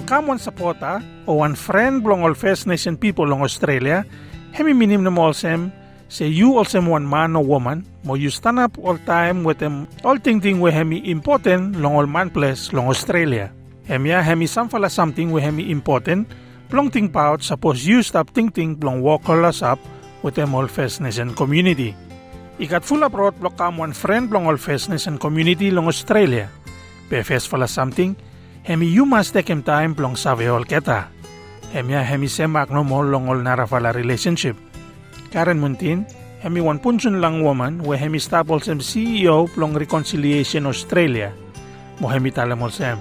Plong kam wan sapota o wan friend blong all First Nation people long Australia, hemi minim na mo sem say you also one man or woman, mo you stand up all time with them all thing thing we hemi important long all man place long Australia. Hemia hemi samfala something we hemi important, plong ting pout suppose you stop ting ting plong walk all us up with them all First Nation community. Ikat full abroad blok kam one friend long all First Nation community long Australia. be PFS fala something, hemi take him time plong saveol keta. Hemia hemi semak no mo longol narafala relationship. Karen Mundine, hemi wan Bundjalung woman we hemi stapol sem CEO plong Reconciliation Australia. Mo hemi talamol sem.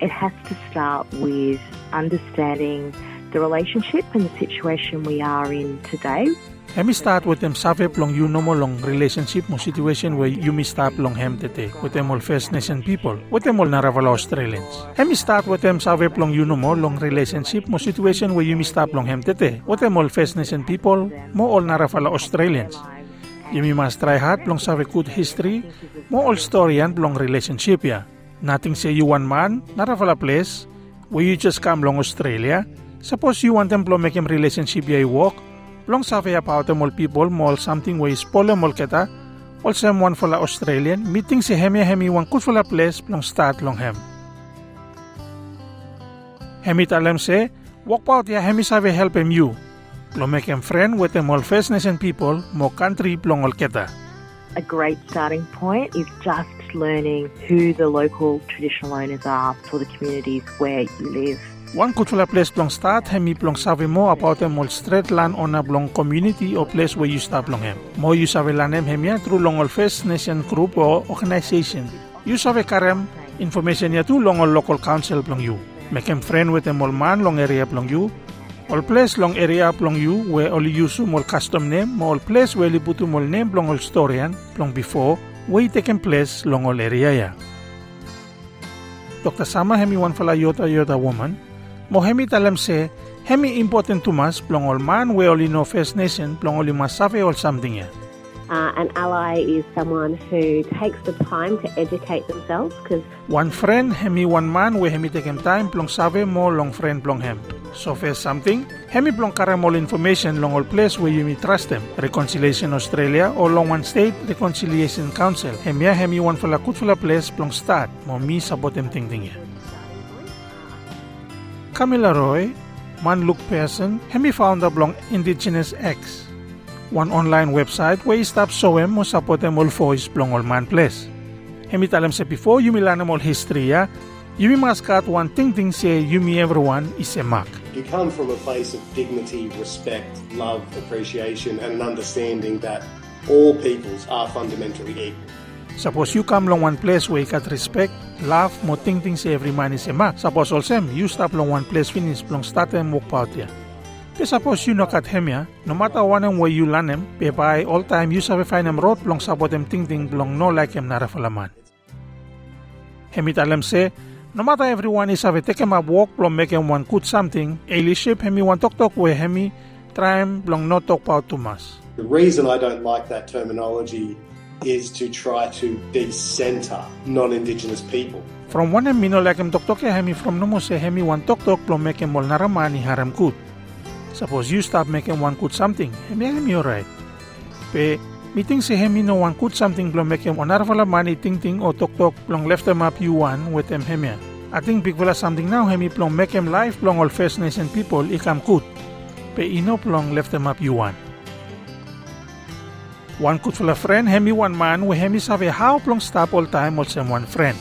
It has to start with understanding the relationship and the situation we are in today. Hemi start with them save plong you no mo long relationship mo situation where you mi stop long hem tete with them all First Nation people, with them all Naravala Australians. Hemi start with them save plong you no mo long relationship mo situation where you mi stop long hem tete with them all First Nation people, mo all Naravala Australians. You mi must try hard plong save good history, mo all story yan plong relationship ya. Nothing say you one man, Naravala place, where you just come long Australia. Suppose you want them plong make him relationship ya walk, Long them all people mol something way spole mol keta all sem one for la Australian meeting si hemi hemi one kut for place long start long hem. Hemi talem se walk out ya hemi save help him you. Lo make him friend with them all First Nation people mo country long all keta. A great starting point is just learning who the local traditional owners are for the communities where you live. One la place plong start hemi plong save mo about them all straight land on a blong community or place where you start long hem. Mo you save lanem hem ya through long all First Nation group or organization. You save karem information ya tu long all local council plong you. Make him friend with them all man long area plong you. All place long area plong you where only use all custom name mo all place where libutu all name plong all storyan plong before where taken place long all area ya. Dr. Summer hemi one fala Yorta Yorta woman mo hemi se hemi important tumas plong all man we only know First Nation plong all masafe all something ya. Uh, an ally is someone who takes the time to educate themselves because One friend hemi one man we hemi takem time plong save mo long friend plong hem. So first something, hemi plong karam all information long all place where you may trust them. Reconciliation Australia or long one state reconciliation council. Hemi ya hemi one fala kut fala place plong start mo mi sabot em ting ting ya. Gamilaroi, man Luke Pearson, hemi founder blong Indigenous X. One online website where stop show em mo support em all voice blong all man place. Hemi talam sa before you milanam all history ya, you mi maskat one ting ting you mi everyone is a mak. You come from a place of dignity, respect, love, appreciation, and an understanding that all peoples are fundamentally equal. Suppose you come long one place where you got respect, love, mo ting ting say every man is a mak. Suppose also you stop long one place finish long start and walk out ya. Pe suppose you knock at him ya, no matter one em where you land em, pe by all time you sabi find em road long sabot em ting ting long no like em narafalaman. Hemi talam say, no matter everyone is have take him a walk long make him one good something, a ship hemi one talk talk where hemi try him plong no talk about too much. The reason I don't like that terminology is to try to decenter non-Indigenous people. From one em mino talk talk ya hemi from no mo say hemi one talk plong make him all naramani haram good. Suppose you stop making one good something, hemi hemi alright. Pe meeting si hemi no one good something plong make him onarvala money ting ting o talk plong left them up you one with them hemi. I think big wala something now hemi plong make him life plong all First Nation people ikam good. Pe ino plong left them up you one. One good for a friend, hemi one man, we hemi sabi how plong stop all time all sem one friend.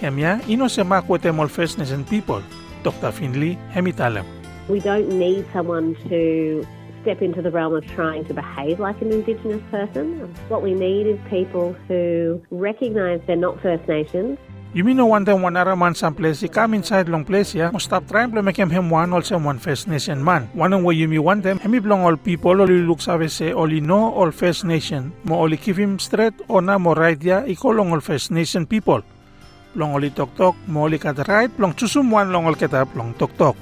Hemya, ino eh? se mak with them all First Nation people. Dr. Finlay, hemi talam. we don't need someone to step into the realm of trying to behave like an Indigenous person. What we need is people who recognise they're not First Nations, You mean no one time one other man some place, he come inside long place ya, must stop trying to make him him one also one First Nation man. One way you me one them, hemi belong all people, only look save say, only know all First Nation, mo only keep him straight, or na mo right ya, iko long all First Nation people. Long only talk talk, mo only kat right, long chusum one long all ketap, long talk talk.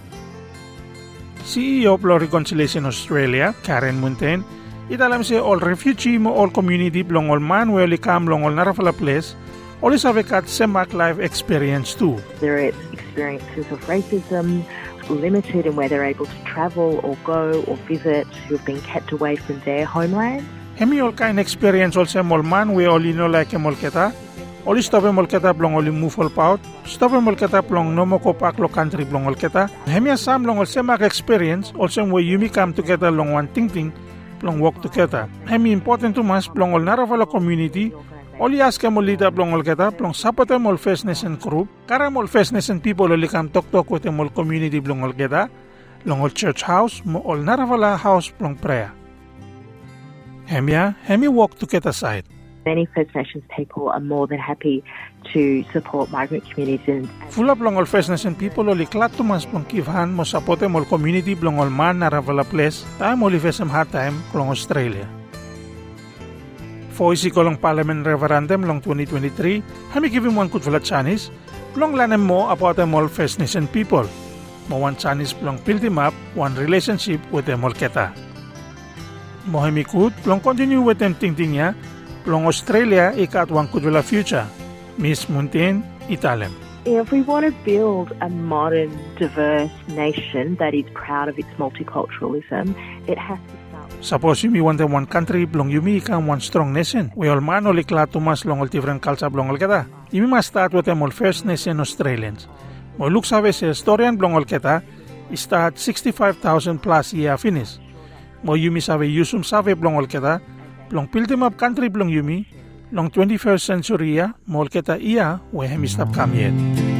CEO of Law Reconciliation Australia, Karen Mundine, italam siya all refugee mo all community blong all man only come long all narafala place Olis have kat semak life experience too. There are experiences of racism, limited in where they're able to travel or go or visit, who have been kept away from their homeland. Hemi all kind experience also mol man we all know like mol keta. Oli stop mol keta blong oli move all pout. Stop mol keta blong no mo kopak lo country blong ol keta. Hemi sam long ol semak experience also we yumi come together long one ting ting blong work together. Hemi important to mas blong ol naravala community Oli aske mo lida plong ol keta plong sapote mol First Nation group, kara mol First Nation people oli kam tok tok with mol community plong ol keta, long ol church house mo ol naravala house plong prayer. Hemia, hemi walk to keta side. Many First Nations people are more than happy to support migrant communities. Fula plong ol First Nation people oli klat tumas plong kivhan mo sapote mol community plong ol man naravala place, time oli fesem hard time plong Australia. Foisi ko lang parliament referendum long 2023, hami him one good Chinese, long lanem mo about the all First Nation people. Mo one Chinese plong build him up one relationship with the Molketa. Mo hami good plong continue with them ting ting ya, plong Australia ikat one good future. Miss Muntin, Italem. If we want to build a modern, diverse nation that is proud of its multiculturalism, it has to Suppose yumi want one country blong yumi kan one strong nation. We all man oli klatumas long all different culture blong all keta. Yumi must start with them all First Nation Australians. Mo look sabe se historian blong all keta start 65,000 plus year finish. Mo yumi sabe yusum sabe blong all keta blong piltim up country blong yumi long 21st century ya mo keta iya we hem come yet.